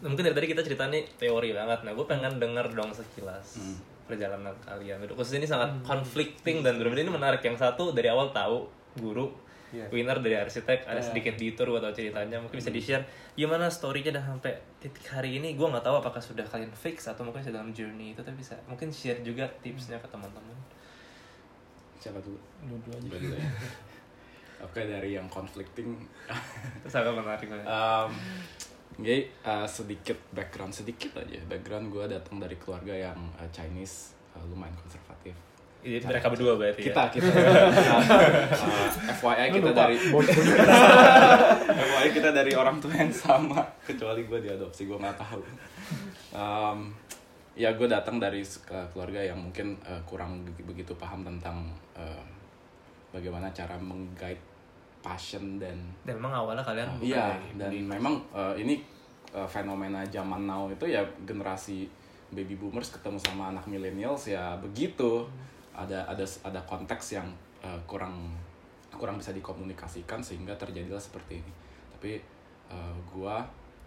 Nah, mungkin dari tadi kita cerita nih teori banget. Nah, gue pengen denger dong sekilas Hmm. perjalanan kalian. Khusus ini sangat conflicting dan benar-benar ini menarik. Yang satu dari awal tahu guru, Iya. winner dari arsitek, ada sedikit detour gue tahu ceritanya. Mungkin Hmm. bisa di-share gimana story-nya dan sampai titik hari ini. Gue nggak tahu apakah sudah kalian fix atau mungkin sedang journey itu, tapi bisa mungkin share juga tipsnya ke teman-teman. Siapa dulu? Dua-dua aja. Dulu ya. Oke dari yang conflicting Itu sangat menarik. Um, jadi uh, sedikit background sedikit aja. Background gue datang dari keluarga yang uh, Chinese uh, lumayan konservatif. Jadi mereka berdua berarti kita ya? kita uh, FYI kita dari FYI kita dari orang tua yang sama. Kecuali gue diadopsi gue nggak tahu. Um, ya gue datang dari keluarga yang mungkin uh, kurang be- begitu paham tentang uh, bagaimana cara menggait passion dan Dan memang awalnya kalian Iya, dan di- memang uh, ini uh, fenomena zaman now itu ya generasi baby boomers ketemu sama anak millennials ya begitu. Ada ada ada konteks yang uh, kurang kurang bisa dikomunikasikan sehingga terjadilah seperti ini. Tapi uh, gua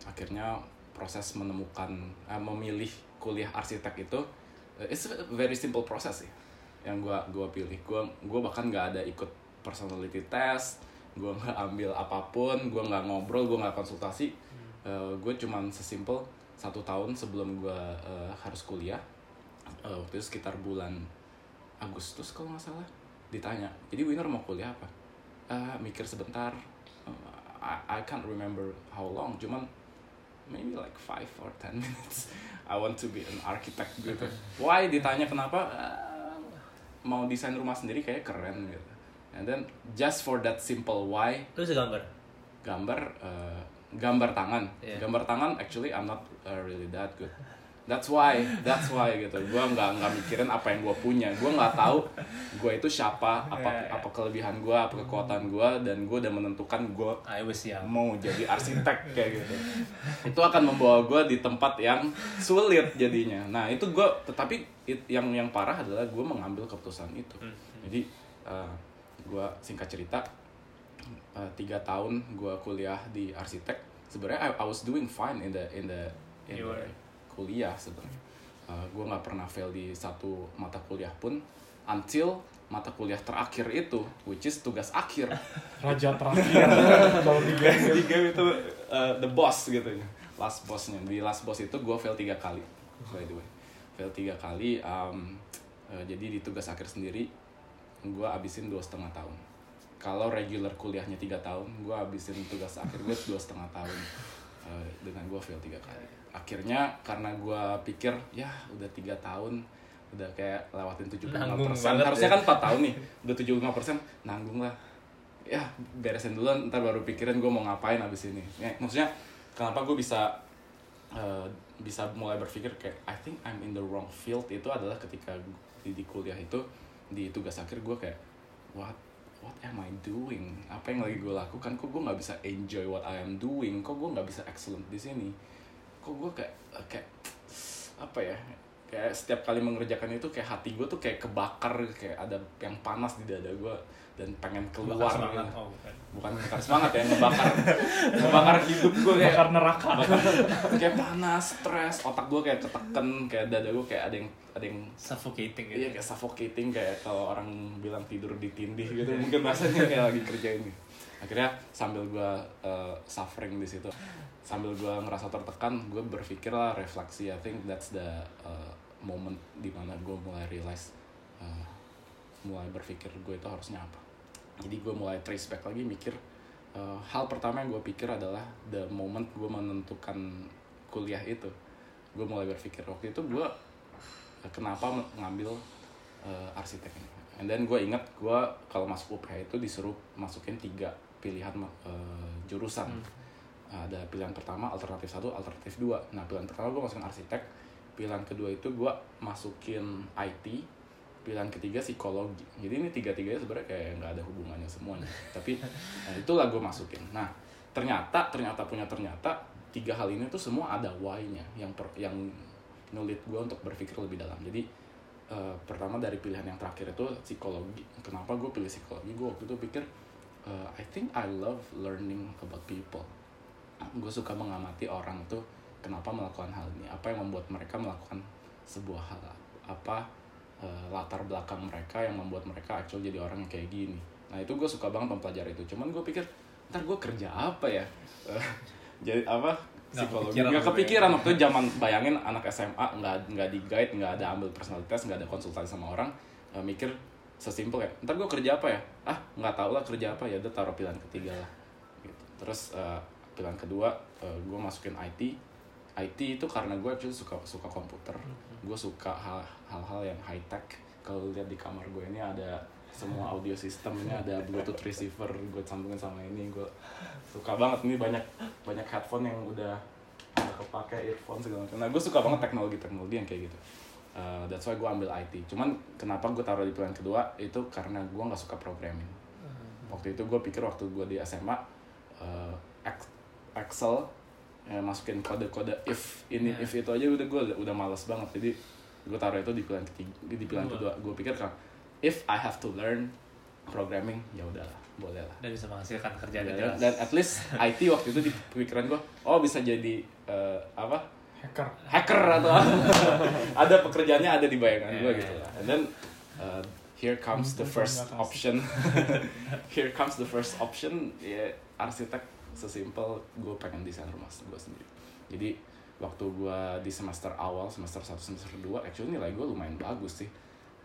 akhirnya proses menemukan uh, memilih kuliah arsitek itu uh, it's a very simple process sih yang gua gua pilih. Gua gua bahkan nggak ada ikut personality test, gua nggak ambil apa pun, gua nggak ngobrol, gua nggak konsultasi. Uh, gue cuman sesimpel satu tahun sebelum gua uh, harus kuliah uh, waktu itu sekitar bulan Agustus kalau nggak salah ditanya jadi winner mau kuliah apa? "Ah, mikir sebentar Uh, I, I can't remember how long cuman maybe like five or ten minutes I want to be an architect gitu. Why ditanya kenapa? "Ah, mau desain rumah sendiri kayak keren gitu and then just for that simple why Lu bisa gambar? gambar uh, gambar tangan Iya. gambar tangan actually I'm not uh, really that good that's why that's why gitu gue nggak nggak mikirin apa yang gue punya gue nggak tahu gue itu siapa apa Iya, iya. apa kelebihan gue apa kekuatan gue dan gue udah menentukan gue I was young. mau jadi arsitek kayak gitu itu akan membawa gue di tempat yang sulit jadinya nah itu gue tetapi it- yang yang parah adalah gue mengambil keputusan itu jadi gue singkat cerita uh, tiga tahun gue kuliah di arsitek sebenarnya I, I was doing fine in the in the in the kuliah sebenarnya. Uh, gue nggak pernah fail di satu mata kuliah pun until mata kuliah terakhir itu which is tugas akhir. Raja terakhir. Kalau di game. di game itu uh, the boss gitu ya. Last bossnya. Di last boss itu gue fail tiga kali by the way. Fail tiga kali um, uh, jadi di tugas akhir sendiri gue abisin dua setengah tahun. Kalau regular kuliahnya tiga tahun gue abisin tugas akhir gue dua setengah tahun. Uh, dengan gue fail tiga kali. Akhirnya karena gue pikir ya udah tiga tahun udah kayak lewatin 75% Nanggung banget harusnya ya. kan 4 tahun nih udah 75% nanggung lah. Ya beresin dulu ntar baru pikirin gue mau ngapain abis ini. Ya, maksudnya kenapa gue bisa eh, bisa mulai berpikir kayak I think I'm in the wrong field. Itu adalah ketika di, di kuliah itu di tugas akhir gue kayak what? What am I doing? Apa yang lagi gue lakukan? Kok gue nggak bisa enjoy what I am doing? Kok gue nggak bisa excellent di sini? Kok gue kayak kayak apa ya kayak setiap kali mengerjakan itu kayak hati gue tuh kayak kebakar kayak ada yang panas di dada gue dan pengen keluar Bakar semangat. gitu Oh, bukan. bukan ngebakar semangat ya ngebakar ngebakar hidup gue kayak Bakar neraka. kayak panas stres otak gue kayak keteken kayak dada gue kayak ada yang ada yang Suffocating gitu. iya kayak suffocating kayak kalau orang bilang tidur di tindih gitu mungkin rasanya kayak lagi kerjain gitu akhirnya sambil gue uh, suffering di situ sambil gue ngerasa tertekan gue berpikir lah refleksi I think that's the uh, moment di mana gue mulai realize uh, mulai berpikir gue itu harusnya apa. Jadi gue mulai trace back lagi mikir uh, hal pertama yang gue pikir adalah the moment gue menentukan kuliah itu. Gue mulai berpikir waktu itu gue uh, kenapa ngambil uh, arsitek ini and then gue ingat gue kalau masuk UPH itu disuruh masukin tiga pilihan uh, jurusan. Ada pilihan pertama alternatif satu alternatif dua. Nah pilihan pertama gue masukin arsitek pilihan kedua itu gue masukin IT pilihan ketiga psikologi. Jadi ini tiga tiganya sebenarnya kayak nggak ada hubungannya semuanya. Tapi nah, itulah gue masukin. Nah ternyata ternyata punya ternyata tiga hal ini tuh semua ada why-nya. Yang per, yang nulit gue untuk berpikir lebih dalam. Jadi eh, pertama dari pilihan yang terakhir itu psikologi. Kenapa gue pilih psikologi? Gue waktu itu pikir eh, I think I love learning about people. Gue suka mengamati orang tuh kenapa melakukan hal ini. Apa yang membuat mereka melakukan sebuah hal apa eh, latar belakang mereka yang membuat mereka actually jadi orang yang kayak gini. Nah itu gue suka banget mempelajari itu. Cuman gue pikir ntar gue kerja apa ya? Eh, jadi apa psikologi. nggak waktu kepikiran waktu zaman bayangin anak SMA nggak nggak di guide nggak ada ambil personalitas nggak ada konsultasi sama orang eh, mikir sesimpel ya ntar gue kerja apa ya? Ah nggak tahu lah kerja apa. Ya udah taruh pilihan ketiga lah gitu. terus eh, pilihan kedua gue masukin IT IT itu karena gue actually suka suka komputer. Gue suka hal- hal-hal yang high tech. Kalau lihat di kamar gue ini ada semua audio system ini ada bluetooth receiver gue sambungin sama ini. Gue suka banget. Ini banyak banyak headphone yang udah udah kepake earphone segala macam. Nah gue suka banget teknologi teknologi yang kayak gitu. Uh, that's why gue ambil IT cuman kenapa gue taruh di pilihan kedua? Itu karena gue nggak suka programming. Waktu itu gue pikir waktu gue di SMA uh, Ex- Excel ya, masukin kode-kode if ini Yeah. if itu aja udah gue udah, udah males banget. Jadi gue taruh itu di pilihan ketiga di pilihan Dua. kedua. Gue pikir kan if I have to learn programming ya udahlah boleh lah. Dan bisa menghasilkan kerjaan Ya, yang dan, jelas. dan at least IT waktu itu di pikiran gue oh bisa jadi uh, apa? Hacker. Hacker atau apa. ada pekerjaannya ada di bayangan gue Yeah. gitu lah. And then uh, here comes the first option. Here comes the first option. Ya arsitek sesimpel gue pengen desain rumah gue sendiri. Jadi waktu gue di semester awal semester 1 semester 2 actually nilai gue lumayan bagus sih.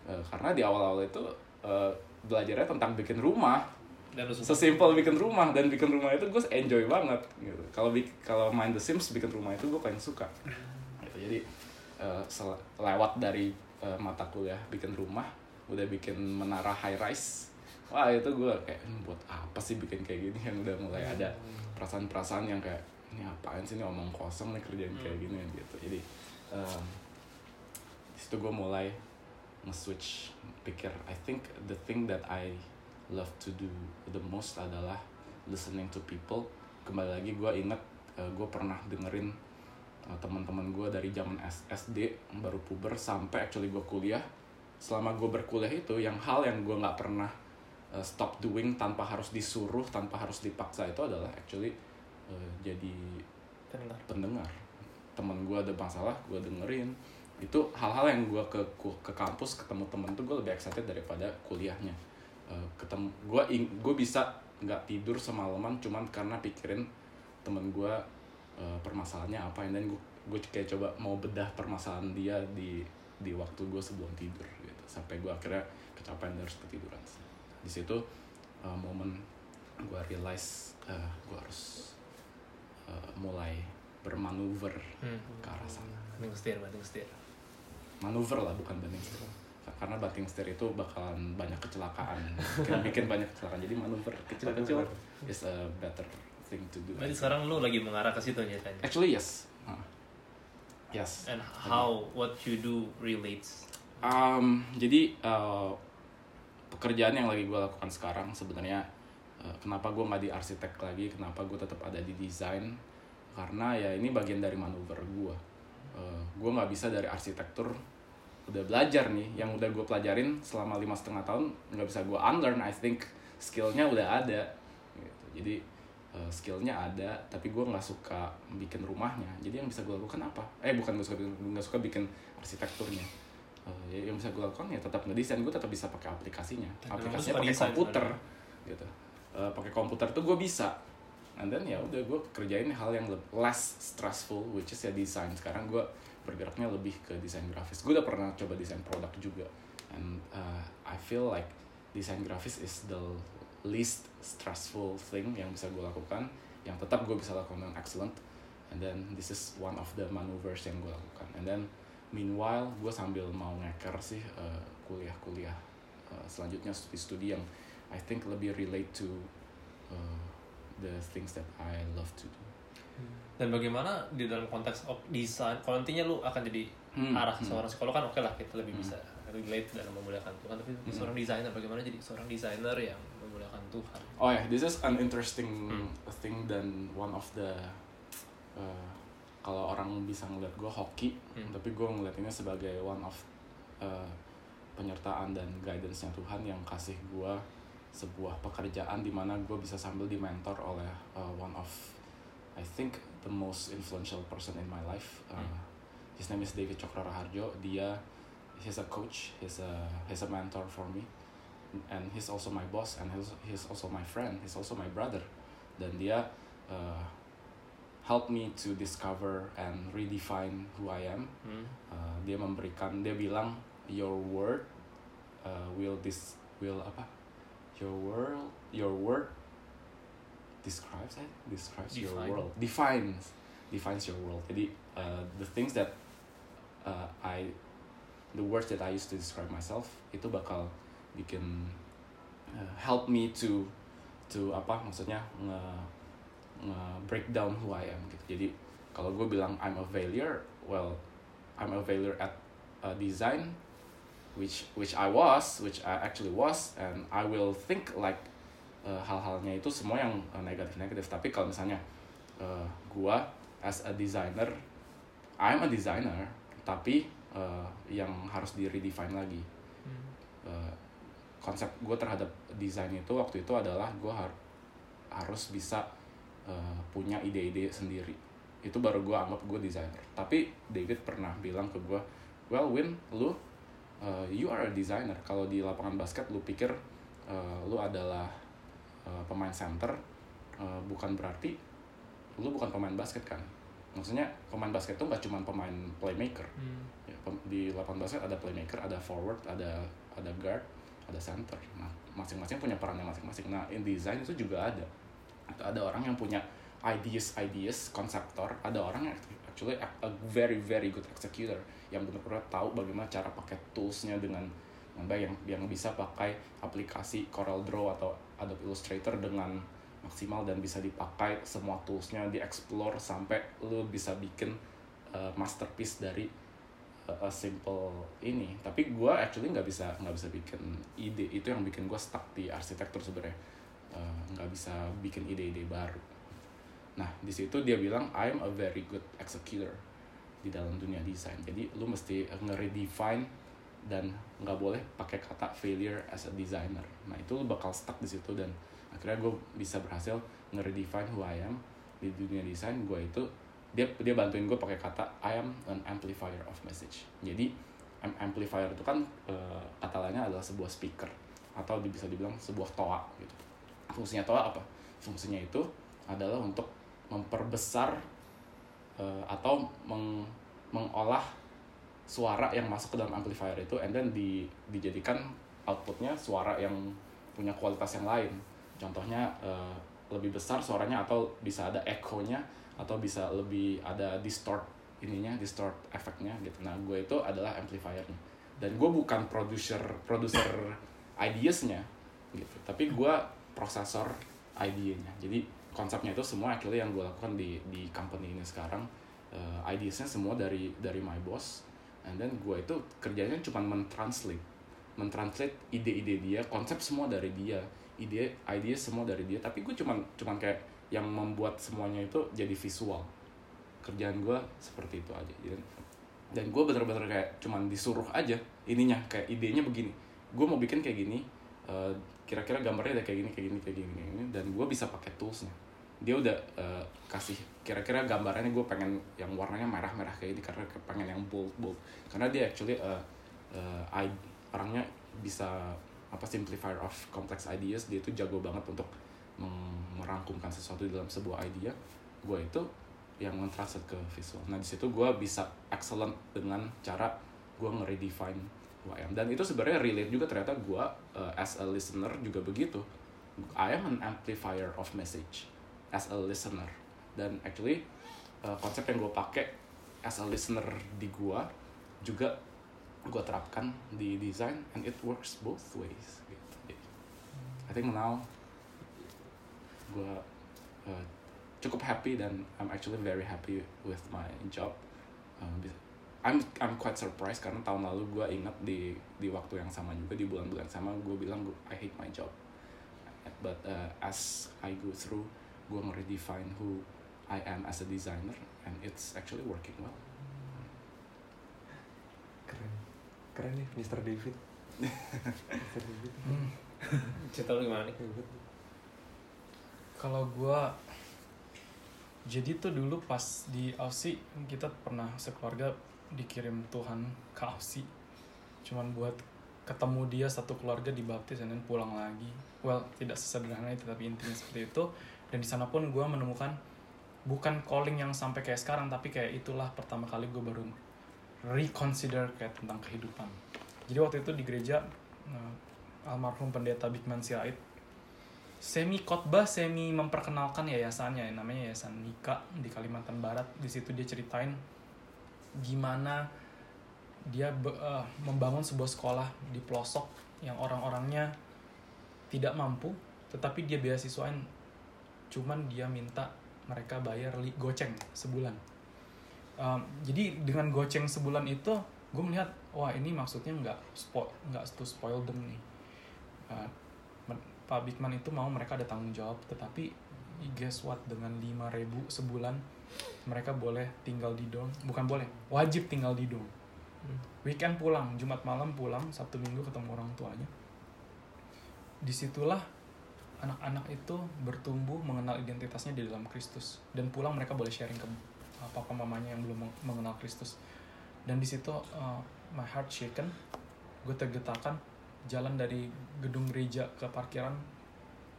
Uh, karena di awal-awal itu uh, belajarnya tentang bikin rumah. Dan sesimpel bikin rumah dan bikin rumah itu gue enjoy banget gitu. Kalau kalau main The Sims bikin rumah itu gue paling suka. Gitu. jadi sel- lewat dari eh, mata kuliah bikin rumah udah bikin menara high rise wah itu gue kayak "Hmm, buat apa sih bikin kayak gini? Yang udah mulai ada perasaan-perasaan yang kayak ini apaan sih? Ini omong kosong nih kerjaan kayak gini gitu. Jadi em, di situ gue mulai nge-switch pikir. I think the thing that I love to do the most adalah listening to people. Kembali lagi gue inget gue pernah dengerin uh, teman-teman gue dari zaman SD baru puber sampai actually gue kuliah. Selama gue berkuliah itu yang hal yang gue nggak pernah uh, stop doing tanpa harus disuruh tanpa harus dipaksa itu adalah actually uh, jadi pendengar. pendengar. Temen gue ada masalah gue dengerin. Itu hal-hal yang gue ke ke kampus ketemu temen tuh gue lebih excited daripada kuliahnya. Eh, ketemu gue gue bisa nggak tidur semalaman cuman karena pikirin temen gue eh, permasalahannya apa. Dan gue gue kayak coba mau bedah permasalahan dia di di waktu gue sebelum tidur gitu. Sampai gue akhirnya kecapean dan harus ketiduran di situ eh, momen gue realize eh, gue harus eh, mulai bermanuver hmm. ke arah sana. Banting setir banting setir. Manuver lah bukan banting setir. Karena banting setir itu bakalan banyak kecelakaan. Bikin, bikin banyak kecelakaan. Jadi manuver kecil-kecil is a better thing to do. Berarti sekarang lu lagi mengarah ke situ nyatanya? Actually yes. Huh. yes. And how what you do relates. Um, jadi uh, pekerjaan yang lagi gue lakukan sekarang sebenarnya uh, kenapa gue nggak di arsitek lagi kenapa gue tetap ada di desain? Karena ya ini bagian dari manuver gue uh, gue nggak bisa dari arsitektur udah belajar nih yang udah gue pelajarin selama lima setengah tahun nggak bisa gue unlearn I think skillnya udah ada gitu. jadi uh, skillnya ada tapi gue nggak suka bikin rumahnya. Jadi yang bisa gue lakukan apa? Eh bukan gue suka nggak suka bikin arsitekturnya Ya yang bisa gue lakukan ya tetap ngedesain gue tetap bisa pakai aplikasinya. Dan aplikasinya pakai komputer sebenarnya. gitu. Eh, pakai komputer tuh gue bisa. And then ya udah gue kerjain hal yang le- less stressful which is ya desain. Sekarang gue bergeraknya lebih ke desain grafis. Gue udah pernah coba desain produk juga. And uh, I feel like desain grafis is the least stressful thing yang bisa gue lakukan. Yang tetap gue bisa lakukan dengan excellent. And then this is one of the maneuvers yang gue lakukan. And then meanwhile gue sambil mau ngeker sih uh, kuliah-kuliah uh, selanjutnya studi-studi yang I think lebih relate to uh, the things that I love to do dan bagaimana di dalam konteks of desain kalau nantinya lu akan jadi Hmm, arah hmm. seorang psikolog kan oke lah kita lebih Hmm. bisa relate dalam memuliakan Tuhan tapi Hmm. seorang desainer bagaimana jadi seorang desainer yang memuliakan Tuhan Oh ya, this is an interesting Hmm. thing dan one of the uh, kalau orang bisa ngeliat gue hoki, Hmm. tapi gue ngeliatnya sebagai one of uh, penyertaan dan guidance-nya Tuhan yang kasih gue sebuah pekerjaan di mana gue bisa sambil dimentor oleh uh, one of I think the most influential person in my life. Uh, his name is David Cokro Raharjo. Dia he's a coach. He's a he's a mentor for me, and he's also my boss. And he's he's also my friend. He's also my brother. Dan dia uh, help me to discover and redefine who I am. Hmm. Uh, dia memberikan dia bilang your word uh, will this will apa your world your word describes eh? describes your Define. world defines defines your world jadi uh, the things that uh, I the words that I used to describe myself itu bakal bikin uh, help me to to apa maksudnya nge, nge break down who I am gitu. Jadi kalau gue bilang I'm a failure well I'm a failure at uh, design which which I was which I actually was and I will think like uh, hal-halnya itu semua yang uh, negatif-negatif. Tapi kalau misalnya uh, gua as a designer I'm a designer tapi uh, yang harus di redefine lagi Uh, konsep gue terhadap desain itu waktu itu adalah gue har- harus bisa uh, punya ide-ide sendiri itu baru gue anggap gue desainer tapi David pernah bilang ke gue well Win lu uh, you are a designer kalau di lapangan basket lu pikir uh, lu adalah uh, pemain center uh, bukan berarti lu bukan pemain basket kan maksudnya pemain basket itu nggak cuma pemain playmaker Hmm. ya, di lapangan basket ada playmaker, ada forward, ada ada guard, ada center. Nah, masing-masing punya perannya masing-masing. Nah, in design itu juga ada. Atau ada orang yang punya ideas ideas konseptor, ada orang yang actually a, very very good executor yang benar-benar tahu bagaimana cara pakai toolsnya dengan baik yang yang bisa pakai aplikasi Corel Draw atau Adobe Illustrator dengan maksimal dan bisa dipakai semua toolsnya di-explore sampai lu bisa bikin uh, masterpiece dari a, a simple ini. Tapi gue actually nggak bisa nggak bisa bikin ide. Itu yang bikin gue stuck di arsitektur sebenarnya Eh, nggak bisa bikin ide-ide baru. Nah di situ dia bilang I'm a very good executor di dalam dunia desain. Jadi lu mesti nge-redefine dan nggak boleh pakai kata failure as a designer. Nah itu lu bakal stuck di situ dan akhirnya gue bisa berhasil nge-redefine who I am di dunia desain. Gue itu dia dia bantuin gue pakai kata I am an amplifier of message. Jadi am- amplifier itu kan eh, kata lainnya adalah sebuah speaker atau bisa dibilang sebuah toa gitu fungsinya toa apa? Fungsinya itu adalah untuk memperbesar eh, atau meng- mengolah suara yang masuk ke dalam amplifier itu and then di, dijadikan outputnya suara yang punya kualitas yang lain. Contohnya eh, lebih besar suaranya atau bisa ada echo-nya atau bisa lebih ada distort ininya distort efeknya gitu. Nah gue itu adalah amplifiernya. Dan gue bukan producer producer ideasnya gitu. Tapi gue prosesor idenya jadi konsepnya itu semua actually yang gue lakukan di di company ini sekarang uh, ideasnya semua dari dari my boss and then gue itu kerjanya cuma mentranslate mentranslate ide-ide dia konsep semua dari dia ide ide semua dari dia. Tapi gue cuman cuman kayak yang membuat semuanya itu jadi visual. Kerjaan gue seperti itu aja. Jadi- dan gue bener-bener kayak cuman disuruh aja ininya kayak idenya begini. Gue mau bikin kayak gini eh, kira-kira gambarnya ada kayak gini kayak gini kayak gini, kayak gini. Dan gue bisa pakai toolsnya. Dia udah eh, kasih kira-kira gambarannya gue pengen yang warnanya merah-merah kayak ini karena pengen yang bold bold karena dia actually eh, I- orangnya bisa apa simplifier of complex ideas. Dia itu jago banget untuk merangkumkan sesuatu dalam sebuah idea. Gue itu yang mentranslate ke visual. Nah di situ gue bisa excellent dengan cara gue nge-redefine am dan itu sebenarnya relate juga ternyata gue uh, as a listener juga begitu I am an amplifier of message as a listener dan actually uh, konsep yang gue pakai as a listener di gue juga gue terapkan di design and it works both ways gitu. I think now gue uh, cukup happy dan I'm actually very happy with my job. Um, I'm I'm quite surprised karena tahun lalu gue ingat di di waktu yang sama juga di bulan-bulan sama gue bilang gue I hate my job. But uh, as I go through, gue nge-redefine who I am as a designer and it's actually working well. Keren. Keren nih Mr. David. Mr. David. Cerita lu gimana nih? Kalau gua Jadi tuh dulu pas di Aussie kita pernah sekeluarga dikirim Tuhan ke Aussie. Cuman buat ketemu dia satu keluarga dibaptis dan pulang lagi. Well, tidak sesederhana itu tapi intinya seperti itu. Dan di sana pun gue menemukan bukan calling yang sampai kayak sekarang tapi kayak itulah pertama kali gue baru reconsider kayak tentang kehidupan. Jadi waktu itu di gereja eh, almarhum pendeta Bigman Sirait semi khotbah semi memperkenalkan yayasannya namanya yayasan Nika di Kalimantan Barat di situ dia ceritain gimana dia be- eh, membangun sebuah sekolah di pelosok yang orang-orangnya tidak mampu tetapi dia beasiswain cuman dia minta mereka bayar li- goceng sebulan. Um, jadi dengan goceng sebulan itu gue melihat wah ini maksudnya nggak spoil nggak to spoil them nih. Uh, Pak Bigman itu mau mereka ada tanggung jawab tetapi guess what dengan 5000 sebulan mereka boleh tinggal di dorm. Bukan boleh wajib tinggal di dorm. Weekend pulang Jumat malam pulang Sabtu Minggu ketemu orang tuanya. Di situlah anak-anak itu bertumbuh mengenal identitasnya di dalam Kristus. Dan pulang mereka boleh sharing ke papa mamanya yang belum meng- mengenal Kristus. Dan di situ uh, my heart shaken. Gue tergetakan. Jalan dari gedung gereja ke parkiran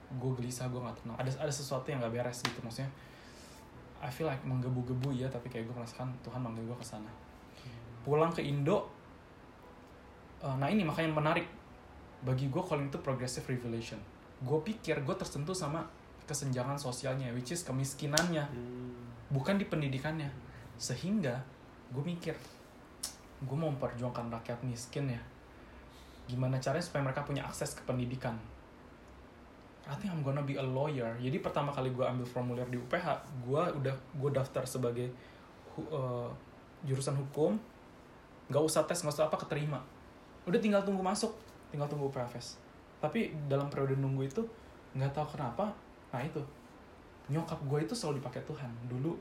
gue gelisah gue nggak tenang. Ada ada sesuatu yang nggak beres gitu maksudnya I feel like menggebu-gebu ya tapi kayak gue merasakan Tuhan manggil gue ke sana. Pulang ke Indo uh, nah ini makanya menarik. Bagi gue calling itu progressive revelation. Gue pikir gue tersentuh sama kesenjangan sosialnya which is kemiskinannya bukan di pendidikannya. Sehingga gue mikir gue mau memperjuangkan rakyat miskin ya. Gimana caranya supaya mereka punya akses ke pendidikan I think I'm gonna be a lawyer. Jadi pertama kali gue ambil formulir di UPH gue udah gue daftar sebagai eh, jurusan hukum. Nggak usah tes nggak usah apa keterima. Udah tinggal tunggu masuk tinggal tunggu UPHS tapi dalam periode nunggu itu nggak tahu kenapa nah itu. Nyokap gue itu selalu dipakai Tuhan. Dulu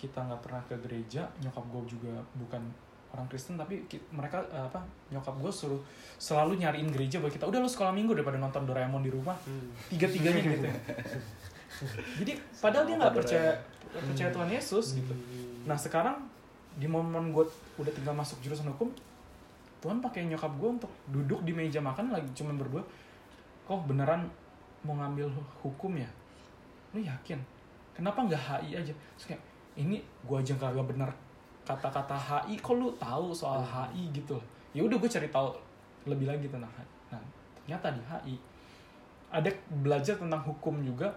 kita nggak pernah ke gereja nyokap gue juga bukan orang Kristen tapi mereka eh, apa nyokap gue suruh selalu nyariin gereja buat kita. Udah lo sekolah minggu daripada nonton Doraemon di rumah tiga tiganya gitu ya. Jadi padahal dia nggak percaya percaya Tuhan Yesus gitu. Nah sekarang di momen gue udah tinggal masuk jurusan hukum Tuhan pakai nyokap gue untuk duduk di meja makan lagi cuman berdua. Kok beneran mau ngambil hu- hukum ya? Lu yakin? Kenapa nggak HI aja? Terus kayak ini gue aja kagak bener kata-kata HI kok lu tahu soal HI gitu? Ya udah gue cari tahu lebih lagi tentang HI nah ternyata di HI ada belajar tentang hukum juga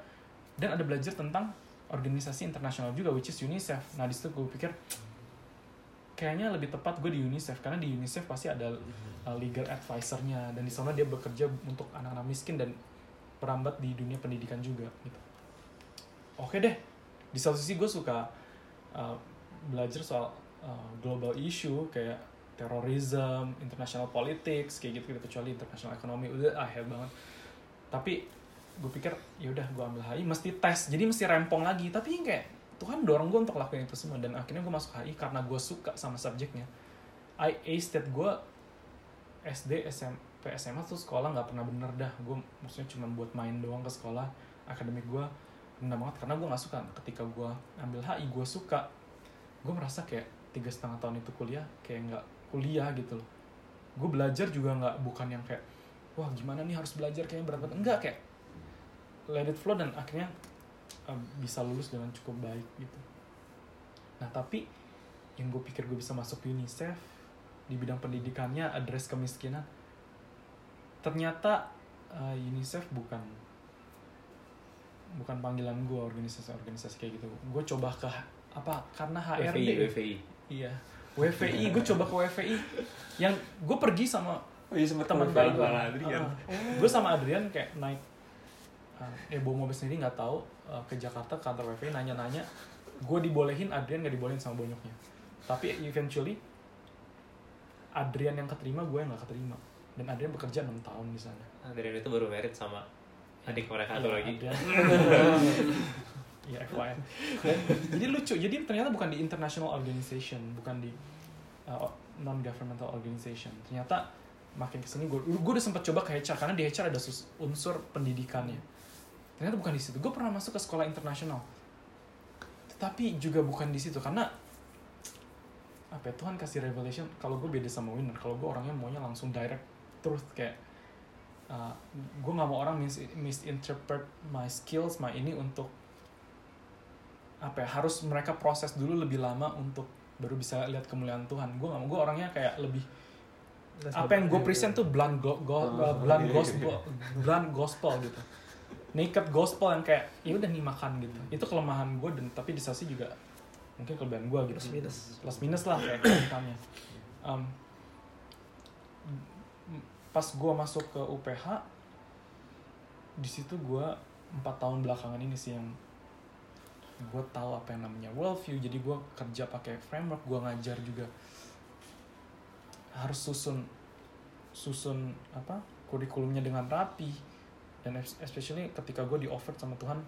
dan ada belajar tentang organisasi internasional juga which is UNICEF. Nah di situ gue pikir kayaknya lebih tepat gue di UNICEF karena di UNICEF pasti ada uh, legal advisornya dan di sana dia bekerja untuk anak-anak miskin dan perambat di dunia pendidikan juga gitu. Oke deh di satu sisi gue suka uh, belajar soal uh, global issue kayak terorisme, international politics kayak gitu, kecuali international economy udah ah hebat banget. Tapi gue pikir ya udah gue ambil HI mesti tes. Jadi mesti rempong lagi. Tapi kayak Tuhan dorong gue untuk lakuin itu semua. Dan akhirnya gue masuk HI karena gue suka sama subjeknya. I aced that gue SD SMP SMA tuh sekolah nggak pernah bener dah. Gue maksudnya cuma buat main doang ke sekolah. Akademik gue rendah banget karena gue nggak suka. Ketika gue ambil HI gue suka. Gue merasa kayak tiga setengah tahun itu kuliah kayak nggak kuliah gitu loh. Gue belajar juga nggak bukan yang kayak wah gimana nih harus belajar kayaknya berat banget. Enggak kayak let it flow dan akhirnya uh, bisa lulus dengan cukup baik gitu. Nah tapi yang gue pikir gue bisa masuk UNICEF di bidang pendidikannya address kemiskinan ternyata uh, UNICEF bukan bukan panggilan gue organisasi-organisasi kayak gitu. Gue coba ke apa karena HRD WVI. Iya. WVI gue coba ke WVI yang gue pergi sama Oh iya sempet teman baik gue Adrian. gue sama Adrian kayak naik uh, eh bawa mobil sendiri nggak tahu uh, ke Jakarta ke kantor WVI nanya-nanya. Gue dibolehin Adrian nggak dibolehin sama bonyoknya. Tapi eventually Adrian yang keterima gue yang nggak keterima. Dan Adrian bekerja 6 tahun di sana. Adrian itu baru married sama adik mereka satu Iya, lagi. Iya, FYI. Jadi lucu. Jadi ternyata bukan di international organization, bukan di uh, non governmental organization. Ternyata makin ke sini gue, gue udah sempat coba ke HR karena di HR ada unsur pendidikannya. Ternyata bukan di situ. Gue pernah masuk ke sekolah internasional. tapi juga bukan di situ karena apa ya, Tuhan kasih revelation kalau gue beda sama winner kalau gue orangnya maunya langsung direct truth kayak uh, gue nggak mau orang mis misinterpret my skills my ini untuk apa ya harus mereka proses dulu lebih lama untuk baru bisa lihat kemuliaan Tuhan. Gue nggak mau gue orangnya kayak lebih apa yang gue present tuh blunt go, go, Oh, uh, blunt gospel blunt gospel gitu. Naked gospel yang kayak ya udah nih makan gitu. Itu kelemahan gue dan tapi di sisi juga mungkin kelebihan gue gitu. Plus minus. plus minus lah kayak um, pas gue masuk ke UPH di situ gue empat tahun belakangan ini sih yang gue tahu apa yang namanya worldview jadi gue kerja pakai framework gue ngajar juga. Harus susun susun apa kurikulumnya dengan rapi. Dan es- especially ketika gue di offer sama Tuhan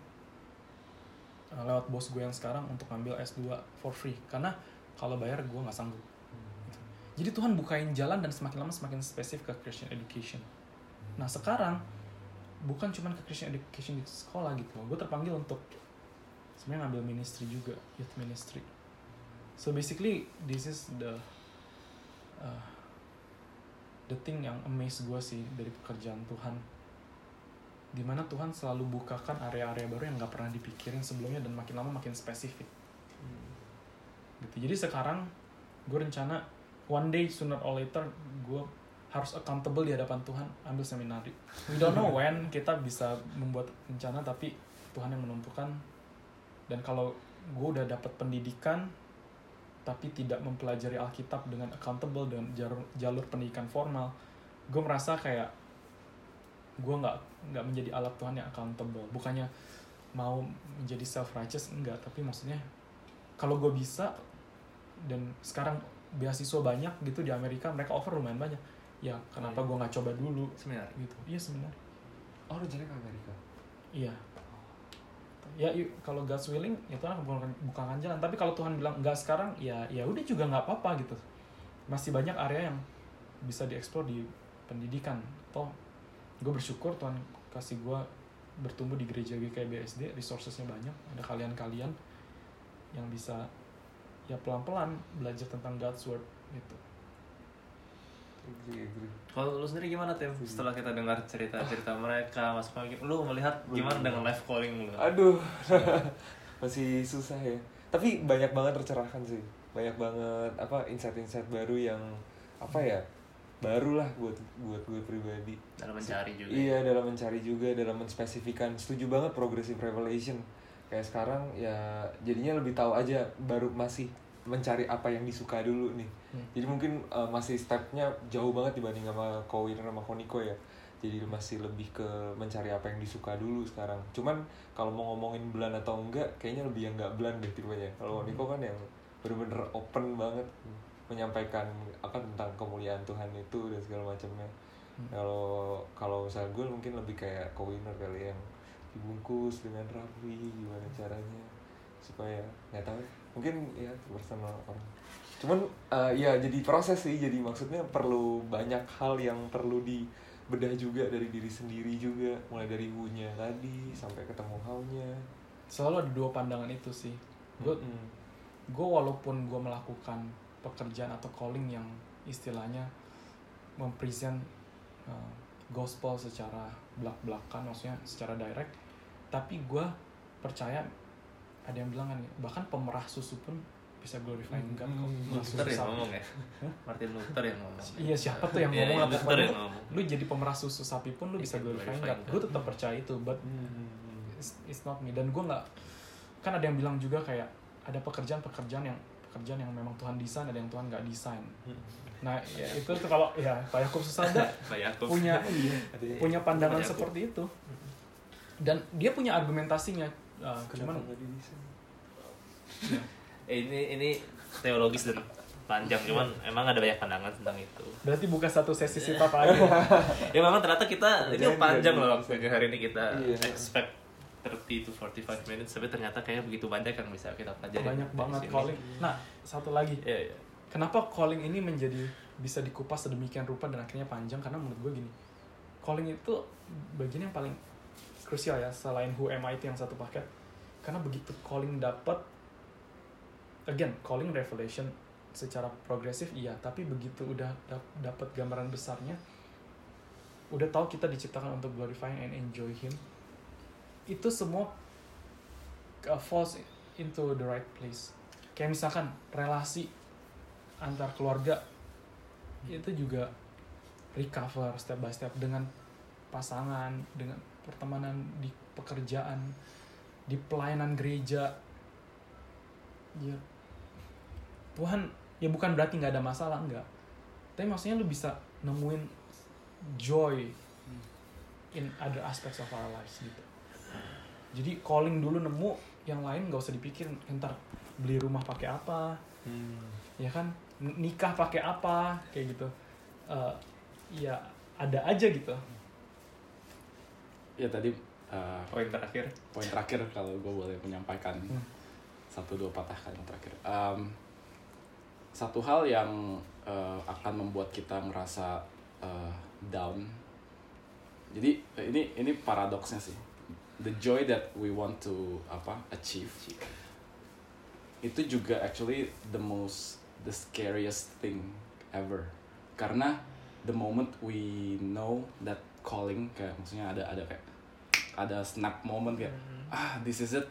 uh, lewat bos gue yang sekarang untuk ambil S2 for free. Karena kalau bayar gue nggak sanggup. Gitu. jadi Tuhan bukain jalan dan semakin lama semakin spesifik ke Christian education. Nah sekarang bukan cuma ke Christian education di sekolah gitu gue terpanggil untuk sebenarnya ngambil ministry juga youth ministry. So basically this is the uh, the thing yang amaze gue sih dari pekerjaan Tuhan. Di mana Tuhan selalu bukakan area-area baru yang nggak pernah dipikirin sebelumnya dan makin lama makin spesifik. Gitu. Jadi sekarang gue rencana one day sooner or later gue harus accountable di hadapan Tuhan ambil seminari. We don't know when kita bisa membuat rencana tapi Tuhan yang menentukan dan kalau gue udah dapat pendidikan tapi tidak mempelajari Alkitab dengan accountable dengan jalur, jalur pendidikan formal gue merasa kayak gue nggak nggak menjadi alat Tuhan yang accountable. Bukannya mau menjadi self righteous enggak. Tapi maksudnya kalau gue bisa dan sekarang beasiswa banyak gitu di Amerika mereka offer lumayan banyak. Ya kenapa gue nggak coba dulu? Seminar. gitu. Iya sebenarnya. Oh, rencananya ke Amerika. iya ya i- kalau God's willing ya Tuhan akan bukakan, jalan. Tapi kalau Tuhan bilang enggak sekarang ya ya udah juga nggak apa-apa gitu. Masih banyak area yang bisa dieksplor di pendidikan. Toh gue bersyukur Tuhan kasih gue bertumbuh di gereja GKI BSD resourcesnya banyak ada kalian-kalian yang bisa ya pelan-pelan belajar tentang God's word gitu. Kalau lu sendiri gimana Tim? Setelah kita dengar cerita-cerita mereka, masuk lagi, lu melihat gimana dengan live calling lu? Aduh, masih susah ya. Tapi banyak banget tercerahkan sih. Banyak banget apa insight-insight baru yang apa ya? Baru lah buat buat gue pribadi. Dalam mencari juga. Iya, dalam mencari juga, dalam menspesifikan. Setuju banget progressive revelation. Kayak sekarang ya jadinya lebih tahu aja baru masih mencari apa yang disuka dulu nih. Hmm. Jadi mungkin uh, masih stepnya jauh banget dibanding sama Kowin sama Koniko ya. Jadi masih lebih ke mencari apa yang disuka dulu sekarang. Cuman kalau mau ngomongin bulan atau enggak, kayaknya lebih yang enggak bulan deh tipenya. Kalau Koniko kan yang bener-bener open banget menyampaikan apa tentang kemuliaan Tuhan itu dan segala macamnya. Hmm. Kalau kalau misalnya gue mungkin lebih kayak Kowiner kali yang dibungkus dengan rapi gimana caranya supaya nggak tahu. Mungkin ya personal orang. Cuman eh, ya jadi proses sih. Jadi maksudnya perlu banyak hal yang perlu dibedah juga dari diri sendiri juga. Mulai dari who-nya tadi sampai ketemu how-nya selalu ada dua pandangan itu sih. Gue Mm-mm. gue walaupun gue melakukan pekerjaan atau calling yang istilahnya mempresent uh, gospel secara belak-belakan maksudnya secara direct tapi gue percaya ada yang bilang kan bahkan pemerah susu pun bisa glorifying God kok. Hmm, Luther yang sapi. ngomong ya? Hah? Martin Luther yang ngomong. iya siapa tuh yang Iya, ngomong iya, lah Luther pokoknya yang ngomong. lu jadi pemerah susu sapi pun lu bisa Iya, glorifying God gue tetap percaya itu but Mm-mm. it's, it's not me dan gue nggak kan ada yang bilang juga kayak ada pekerjaan-pekerjaan yang pekerjaan yang memang Tuhan desain ada yang Tuhan nggak desain nah ya, itu tuh kalau ya Pak Yakub Susada punya Ada ya? punya pandangan seperti itu dan dia punya argumentasinya uh, Kenapa cuman nggak didesain? Eh, ini ini teologis dan panjang, cuman emang ada banyak pandangan tentang itu. berarti buka satu sesi sita lagi ya memang ternyata kita ini Jangan panjang loh waktunya hari ini kita Iya. expect 30 to 45 minutes tapi ternyata kayaknya begitu banyak yang bisa kita pelajari banyak banget sini. calling nah satu lagi Iya, iya. kenapa calling ini menjadi bisa dikupas sedemikian rupa dan akhirnya panjang karena menurut gue gini calling itu bagian yang paling krusial ya selain who am I itu yang satu paket. Karena begitu calling dapat again calling revelation secara progresif iya. Tapi begitu udah dap- dapat gambaran besarnya udah tahu kita diciptakan untuk glorifying and enjoy him itu semua uh, falls into the right place. Kayak misalkan relasi antar keluarga itu juga recover step by step dengan pasangan dengan pertemanan di pekerjaan di pelayanan gereja. Ya. Tuhan ya bukan berarti nggak ada masalah enggak tapi maksudnya lu bisa nemuin joy in other aspects of our lives gitu. Jadi calling dulu nemu yang lain nggak usah dipikirin ntar beli rumah pakai apa? Ya kan? Nikah pakai apa? Kayak gitu. Eh, ya ada aja gitu ya tadi uh, Poin terakhir. poin terakhir kalau gue boleh menyampaikan. Hmm. satu dua patah kalimat terakhir. Em, satu hal yang eh, akan membuat kita ngerasa eh, down. Jadi ini ini paradoksnya sih. The joy that we want to apa achieve. Itu juga actually the most the scariest thing ever. Karena the moment we know that calling kayak maksudnya ada ada kayak ada snap moment kayak ah this is it.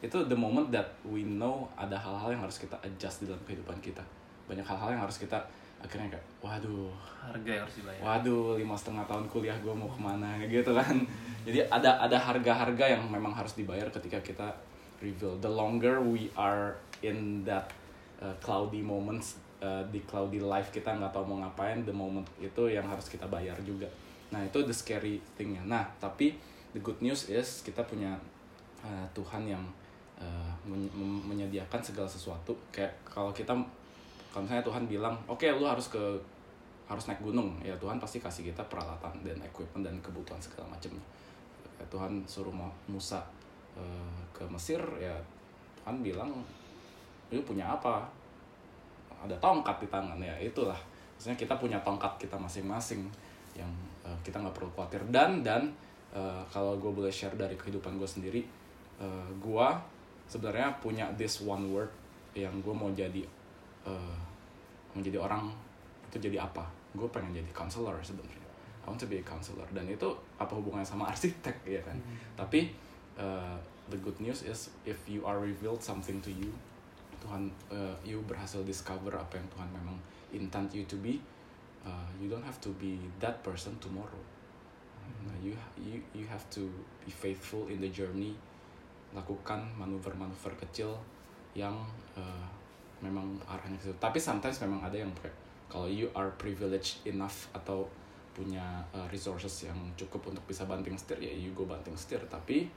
Itu the moment that we know ada hal-hal yang harus kita adjust di dalam kehidupan kita. Banyak hal-hal yang harus kita akhirnya kayak waduh Harga yang harus dibayar. waduh lima setengah tahun kuliah gue mau ke mana gitu kan. Jadi ada ada harga-harga yang memang harus dibayar ketika kita reveal. The longer we are in that uh, cloudy moments uh, di cloudy life kita nggak tahu mau ngapain the moment itu yang harus kita bayar juga nah itu the scary thingnya. Nah tapi the good news is kita punya uh, Tuhan yang uh, men- menyediakan segala sesuatu. Kayak kalau kita kalau misalnya Tuhan bilang oke lu harus ke harus naik gunung ya Tuhan pasti kasih kita peralatan dan equipment dan kebutuhan segala macamnya. Ya, Tuhan suruh Mu- Musa eh, ke Mesir ya Tuhan bilang lu punya apa? Ada tongkat di tangan ya itulah. Maksudnya kita punya tongkat kita masing-masing yang eh, kita nggak perlu khawatir. Dan dan eh, kalau gue boleh share dari kehidupan gue sendiri eh, gue sebenarnya punya this one word yang gue mau jadi eh, mau jadi orang itu jadi apa? Gue pengen jadi counselor sebenarnya. I want to be a counselor. Dan itu apa hubungannya sama arsitek ya kan? Tapi uh, the good news is if you are revealed something to you Tuhan uh, you berhasil discover apa yang Tuhan memang intend you to be uh, you don't have to be that person tomorrow Nah, you you you have to be faithful in the journey lakukan manuver-manuver kecil yang uh, memang arahnya ke situ. Tapi sometimes memang ada yang kayak kalau you are privileged enough atau punya uh, resources yang cukup untuk bisa banting setir ya you go banting setir. Tapi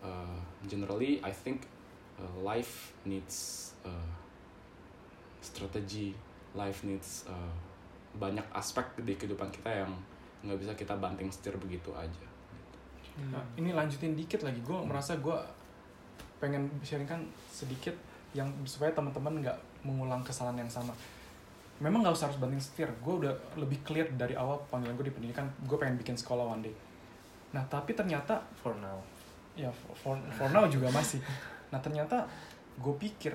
uh, generally I think uh, life needs uh, strategi, life needs uh, banyak aspek di kehidupan kita yang nggak bisa kita banting setir begitu aja. Nah, ini lanjutin dikit lagi. Gue merasa gue pengen sharingkan sedikit yang supaya teman-teman nggak mengulang kesalahan yang sama. Memang nggak usah harus banting setir. Gue udah lebih clear dari awal panggilan gue di pendidikan. Gue pengen bikin sekolah one day. Nah tapi ternyata For now. ya for, for now juga masih. Nah ternyata gue pikir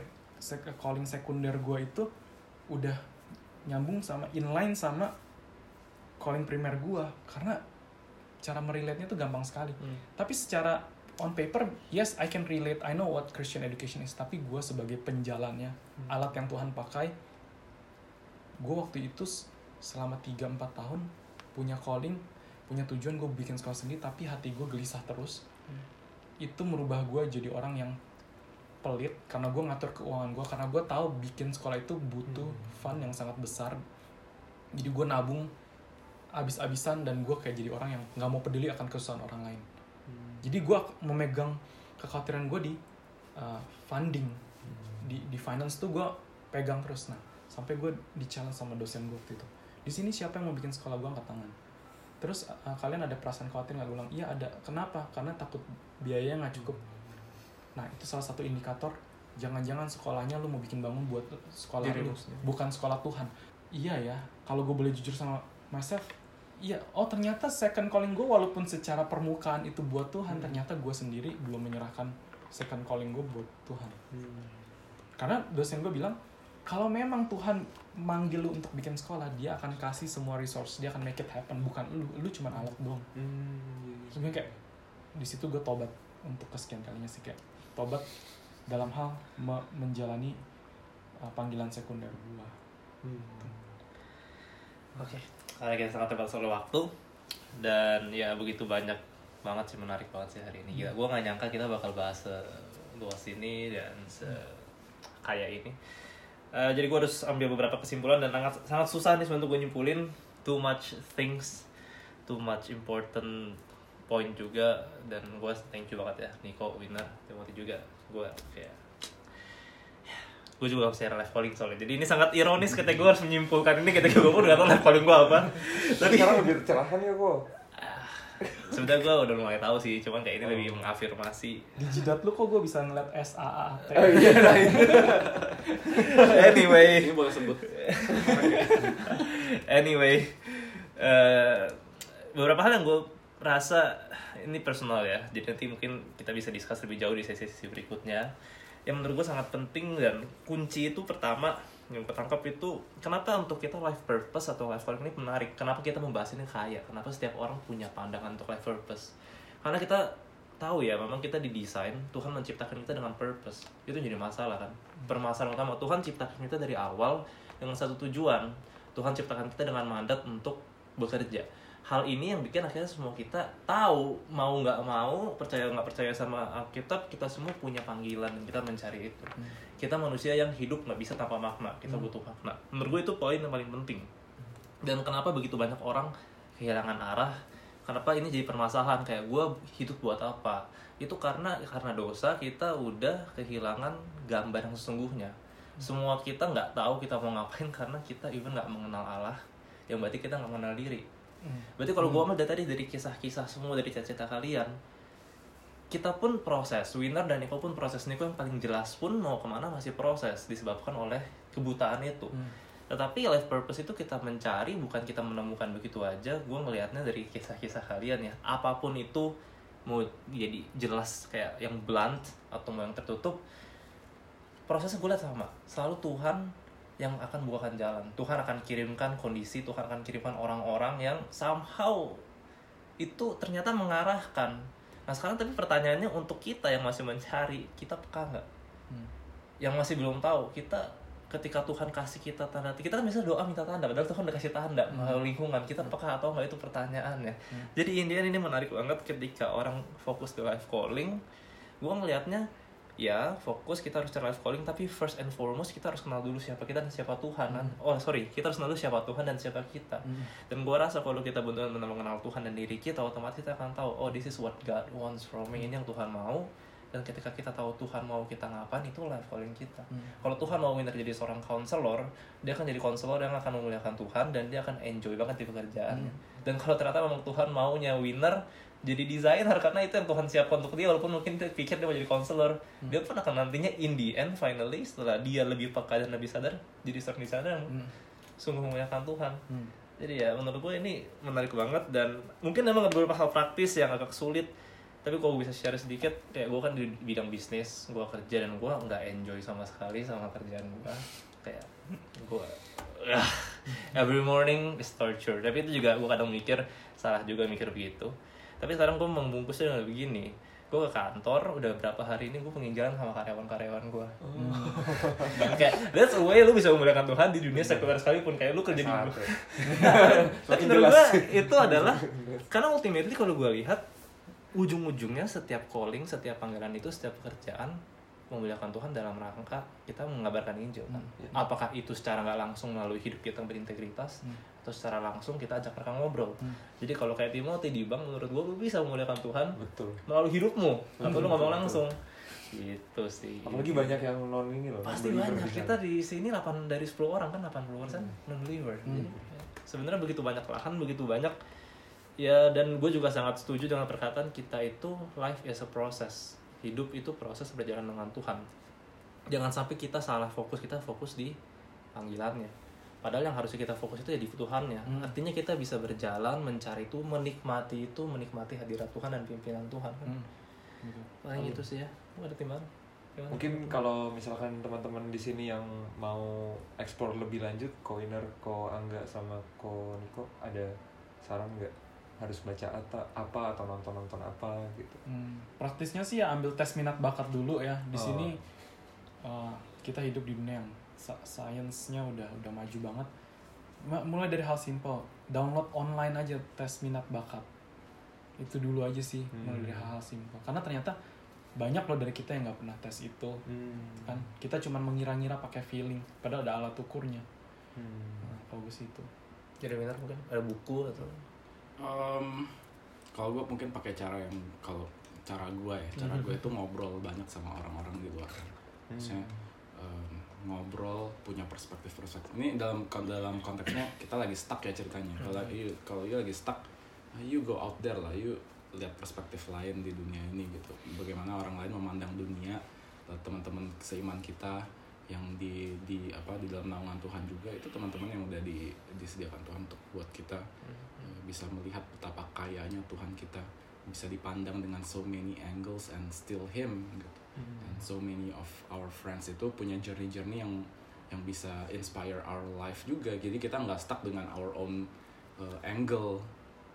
calling sekunder gue itu udah nyambung sama inline sama calling primer gue karena cara merelate-nya tuh gampang sekali. Tapi secara on paper, yes I can relate. I know what Christian education is. Tapi gue sebagai penjalannya, alat yang Tuhan pakai, gue waktu itu selama 3-4 tahun punya calling, punya tujuan gue bikin sekolah sendiri, tapi hati gue gelisah terus. Itu merubah gue jadi orang yang pelit karena gue ngatur keuangan gue karena gue tahu bikin sekolah itu butuh fund yang sangat besar. Jadi gue nabung abis-abisan dan gue kayak jadi orang yang nggak mau peduli akan kesusahan orang lain. Jadi gue memegang kekhawatiran gue di uh, funding di di finance tuh gue pegang terus. Nah sampai gue di challenge sama dosen gue waktu itu. Di sini siapa yang mau bikin sekolah gue angkat tangan? Terus uh, kalian ada perasaan khawatir nggak? Gue bilang iya ada. Kenapa? Karena takut biayanya nggak cukup nah itu salah satu indikator jangan-jangan sekolahnya lu mau bikin bangun buat sekolah Diri lu sendiri. bukan sekolah Tuhan. Iya ya kalau gue boleh jujur sama myself iya oh ternyata second calling gue walaupun secara permukaan itu buat Tuhan ternyata gue sendiri belum menyerahkan second calling gue buat Tuhan. Karena dosen gue bilang kalau memang Tuhan manggil lu untuk bikin sekolah dia akan kasih semua resource dia akan make it happen bukan lu lu cuma alat doang. Hmm, Terus gue kayak di situ gue tobat untuk kesekian kalinya sih kayak tobat dalam hal me- menjalani uh, panggilan sekunder gue hmm. Oke, karena kita sangat terbatas oleh waktu dan ya begitu banyak banget sih menarik banget sih hari ini. Gila, gue nggak nyangka kita bakal bahas luas ini dan se kaya ini. Eh, jadi gue harus ambil beberapa kesimpulan dan sangat sangat susah nih sebenarnya gue nyimpulin too much things, too much important point juga dan gue thank you banget ya Nico winner Timothy juga. Gue kayak gue juga harus share live calling soalnya. Jadi ini sangat ironis ketika gue harus menyimpulkan ini ketika gue pun gak tau live calling gue apa. Tapi sekarang lebih tercerahkan ya kok. sebenarnya gue udah mulai tahu sih cuman kayak ini lebih mengafirmasi. Di jidat lu kok gue bisa ngeliat S A A T? Oh iya, nah, ini. anyway. Ini boleh sebut. anyway eh, beberapa hal yang gue rasa ini personal ya. Jadi nanti mungkin kita bisa discuss lebih jauh di sesi-sesi berikutnya. Yang menurut gue sangat penting dan kunci itu pertama yang ketangkap itu kenapa untuk kita life purpose atau life calling ini menarik? Kenapa kita membahas ini kaya? Kenapa setiap orang punya pandangan untuk life purpose? Karena kita tahu ya memang kita didesain Tuhan menciptakan kita dengan purpose. Itu jadi masalah kan? Permasalahan utama Tuhan ciptakan kita dari awal dengan satu tujuan. Tuhan ciptakan kita dengan mandat untuk bekerja hal ini yang bikin akhirnya semua kita tahu mau nggak mau percaya nggak percaya sama Alkitab kita semua punya panggilan dan kita mencari itu. Kita manusia yang hidup nggak bisa tanpa makna kita butuh makna. Menurut gue itu poin yang paling penting. Dan kenapa begitu banyak orang kehilangan arah? Kenapa ini jadi permasalahan? Kayak gue hidup buat apa? Itu karena karena dosa kita udah kehilangan gambar yang sesungguhnya. Semua kita nggak tahu kita mau ngapain karena kita even nggak mengenal Allah. Yang berarti kita nggak mengenal diri Hmm. berarti kalau gue ambil dari tadi dari kisah-kisah semua dari cerita kalian kita pun proses winner dan Nico pun proses. Nico yang paling jelas pun mau ke mana masih proses disebabkan oleh kebutaan itu. Hmm. tetapi life purpose itu kita mencari bukan kita menemukan begitu aja. Gue ngelihatnya dari kisah-kisah kalian ya. Apa pun itu mau jadi jelas kayak yang blunt atau mau yang tertutup prosesnya gue lihat sama. Selalu Tuhan yang akan bukakan jalan. Tuhan akan kirimkan kondisi Tuhan akan kirimkan orang-orang yang somehow itu ternyata mengarahkan. Nah sekarang tapi pertanyaannya untuk kita yang masih mencari kita peka nggak? Hmm. yang masih belum tahu kita ketika Tuhan kasih kita tanda kita kan bisa doa minta tanda padahal Tuhan udah kasih tanda melalui lingkungan. Kita peka atau nggak? Itu pertanyaannya. Hmm. jadi Indian ini menarik banget ketika orang fokus ke life calling gue ngelihatnya ya fokus kita harus cari life calling tapi first and foremost kita harus kenal dulu siapa kita dan siapa Tuhan. Kan oh sorry kita harus kenal dulu siapa Tuhan dan siapa kita. Hmm. dan gue rasa kalau kita benar-benar mengenal Tuhan dan diri kita otomatis kita akan tahu oh this is what God wants from me ini yang Tuhan mau dan ketika kita tahu Tuhan mau kita ngapain itu life calling kita Hmm. kalau Tuhan mau winner jadi seorang counselor dia akan jadi counselor yang akan memuliakan Tuhan dan dia akan enjoy banget di pekerjaannya dan kalau ternyata memang Tuhan maunya winner jadi desainer karena itu yang Tuhan siapkan untuk dia walaupun mungkin dia pikir dia mau jadi counselor dia pun akan nantinya in the end finally setelah dia lebih peka dan lebih sadar jadi seorang desainer yang Hmm. sungguh memuliakan Tuhan Hmm. jadi ya menurut gue ini menarik banget dan mungkin memang beberapa hal praktis yang agak sulit tapi kalau bisa share sedikit kayak gue kan di bidang bisnis gue kerja dan gue nggak enjoy sama sekali sama kerjaan gue kayak gue ah, every morning is torture. Tapi itu juga gue kadang mikir salah juga mikir begitu. Tapi sekarang gue membungkusnya dengan begini. Gue ke kantor udah berapa hari ini gue penginjalan sama karyawan-karyawan gue dan kayak that's a way lu bisa memuliakan Tuhan di dunia sekuler sekalipun. Kayak lu kerja di tapi menurut gue itu adalah karena ultimately kalau gue lihat ujung-ujungnya setiap calling, setiap panggilan itu, setiap pekerjaan memuliakan Tuhan dalam rangka kita mengabarkan Injil kan. Hmm, Apakah itu secara nggak langsung melalui hidup kita yang berintegritas Hmm. atau secara langsung kita ajak mereka ngobrol. Hmm. Jadi kalau kayak Timothy di bank menurut gue lu bisa memuliakan Tuhan Betul. melalui hidupmu atau lu ngomong betul. langsung. Gitu sih. Apalagi banyak yang non ini loh. Pasti banyak. Kita di sini 8 dari 10 orang kan 80 persen non believer. Hmm. Ya, sebenarnya begitu banyak lahan, begitu banyak ya dan gue juga sangat setuju dengan perkataan kita itu life is a process. Hidup itu proses berjalan dengan Tuhan. Jangan sampai kita salah fokus, kita fokus di panggilannya. Padahal yang harusnya kita fokus itu ya di Tuhannya. Hmm. Artinya kita bisa berjalan mencari itu, menikmati itu, menikmati hadirat Tuhan dan pimpinan Tuhan. Hmm. Gitu. Paling gitu sih ya. Gue ada timbangan. Mungkin kalau misalkan teman-teman di sini yang mau explore lebih lanjut, ko Winner, ko Angga sama ko Niko ada saran nggak harus baca apa, apa atau nonton-nonton apa gitu? Hmm, praktisnya sih ya ambil tes minat bakat dulu ya. Di Oh. sini uh, kita hidup di dunia yang sa- sainsnya udah udah maju banget. Mulai dari hal simple, download online aja tes minat bakat. Itu dulu aja sih, mulai dari Hmm. hal-hal simple. Karena ternyata banyak loh dari kita yang nggak pernah tes itu, kan? Kita cuma mengira-ngira pakai feeling, padahal ada alat ukurnya. Hmm. Nah, sih itu. Jadi benar mungkin ada buku atau Em, kalau gue mungkin pakai cara yang kalau cara gue ya cara gue itu ngobrol banyak sama orang-orang di luar. Maksudnya em, ngobrol punya perspektif perspektif ini dalam dalam konteksnya kita lagi stuck ya ceritanya. Kalau you kalau you lagi stuck you go out there lah you lihat perspektif lain di dunia ini gitu. Bagaimana orang lain memandang dunia eh, teman-teman seiman kita yang di di apa di dalam naungan Tuhan juga itu teman-teman yang udah di, disediakan Tuhan untuk buat kita. Eh, bisa melihat betapa kayanya Tuhan kita bisa dipandang dengan so many angles and still Him gitu and so many of our friends itu punya journey-journey yang yang bisa inspire our life juga jadi kita nggak stuck dengan our own uh, angle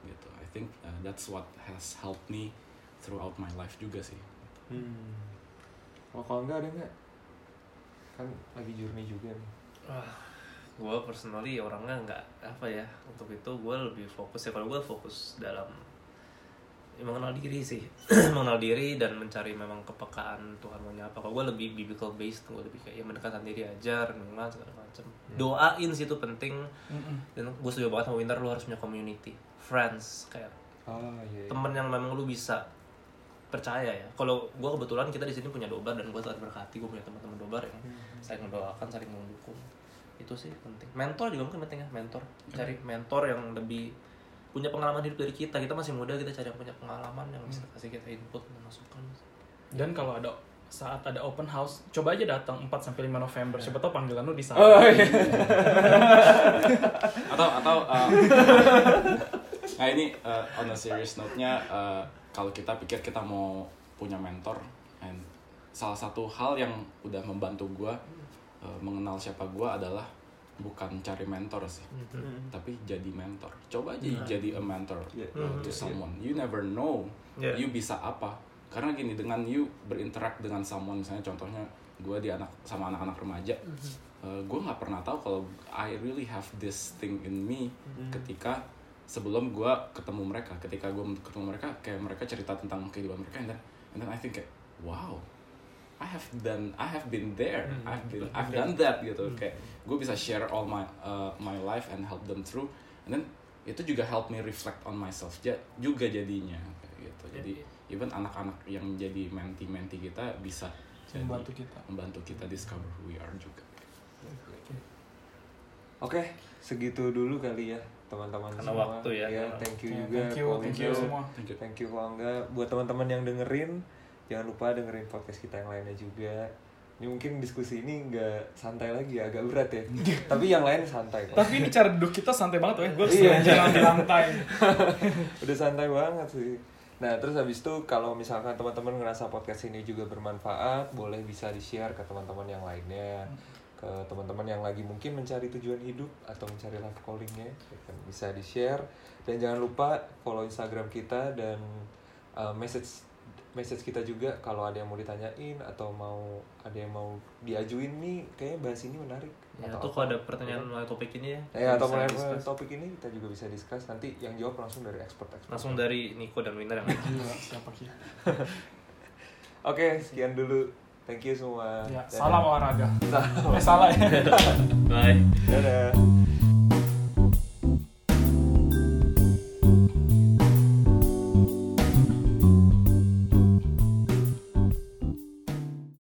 gitu I think uh, that's what has helped me throughout my life juga sih Hmm. Kalau kalau enggak ada nggak? Kan lagi journey juga nih. Gue personally orangnya nggak apa ya untuk itu gue lebih fokus ya. Kalau gue fokus dalam ya, mengenal diri sih. Mengenal diri dan mencari memang kepekaan Tuhan maunya apa. Kalau gue lebih biblical based gue lebih kayak ya mendekatkan diri aja renungan segala macam doain sih itu penting. Mm-mm. dan gue setuju banget sama Winter lu harus punya community friends kayak Ah iya. iya. temen yang memang lu bisa percaya ya. Kalau gue kebetulan kita di sini punya dobar dan gue sangat berkati gue punya teman-teman dobar yang saling mendoakan saling mendukung itu sih penting mentor juga mungkin penting ya mentor cari mentor yang lebih punya pengalaman hidup dari kita kita masih muda kita cari yang punya pengalaman yang bisa kasih kita input dan masukan Dan kalau ada saat ada open house, coba aja datang 4 sampai 5 November. Siapa tahu panggilan lu di sana. Oh iya. atau atau uh, nah ini uh, on a serious note-nya uh, kalau kita pikir kita mau punya mentor and salah satu hal yang udah membantu gua uh, mengenal siapa gua adalah bukan cari mentor sih tapi jadi mentor. Coba aja jadi a mentor Iya. uh, to someone. You never know Yeah. you bisa apa. Karena gini dengan you berinteract dengan someone misalnya contohnya gua di anak sama anak-anak remaja gue nggak pernah tahu kalau I really have this thing in me ketika sebelum gue ketemu mereka ketika gue ketemu mereka kayak mereka cerita tentang kehidupan mereka and then, and then I think kayak wow I have done I have been there I've been I've done that gitu kayak gue bisa share all my uh, my life and help them through and then itu juga help me reflect on myself ja- juga jadinya kayak gitu jadi even anak-anak yang jadi menti-menti kita bisa jadi Membantu kita. membantu kita discover who we are juga Oke, segitu dulu kali ya teman-teman Karena semua. waktu ya. thank you Ya, juga. thank you, thank you semua. Thank you. Thank you Ko Angga. Buat teman-teman yang dengerin, jangan lupa dengerin podcast kita yang lainnya juga. Ini mungkin diskusi ini nggak santai lagi ya, agak berat ya. Tapi yang lain santai kok. Tapi ini cara duduk kita santai banget ya. Gue Iya. jalan di lantai. Udah santai banget sih. Nah, terus habis itu kalau misalkan teman-teman ngerasa podcast ini juga bermanfaat, boleh bisa di-share ke teman-teman yang lainnya. Ke teman-teman yang lagi mungkin mencari tujuan hidup atau mencari life callingnya, ya kan, bisa di-share. Dan jangan lupa follow Instagram kita dan uh, message message kita juga kalau ada yang mau ditanyain atau mau ada yang mau diajuin nih kayaknya bahas ini menarik ya atau tuh apa. kalau ada pertanyaan mengenai topik ini ya Ya, atau discuss. topik ini kita juga bisa discuss nanti yang jawab langsung dari expert-expert. langsung dari Niko dan Winter yang Gila, siapa sih? Oke, sekian dulu. Thank you semua. Ya, Dadah. salam olahraga. Eh, salah ya. bye Dadah.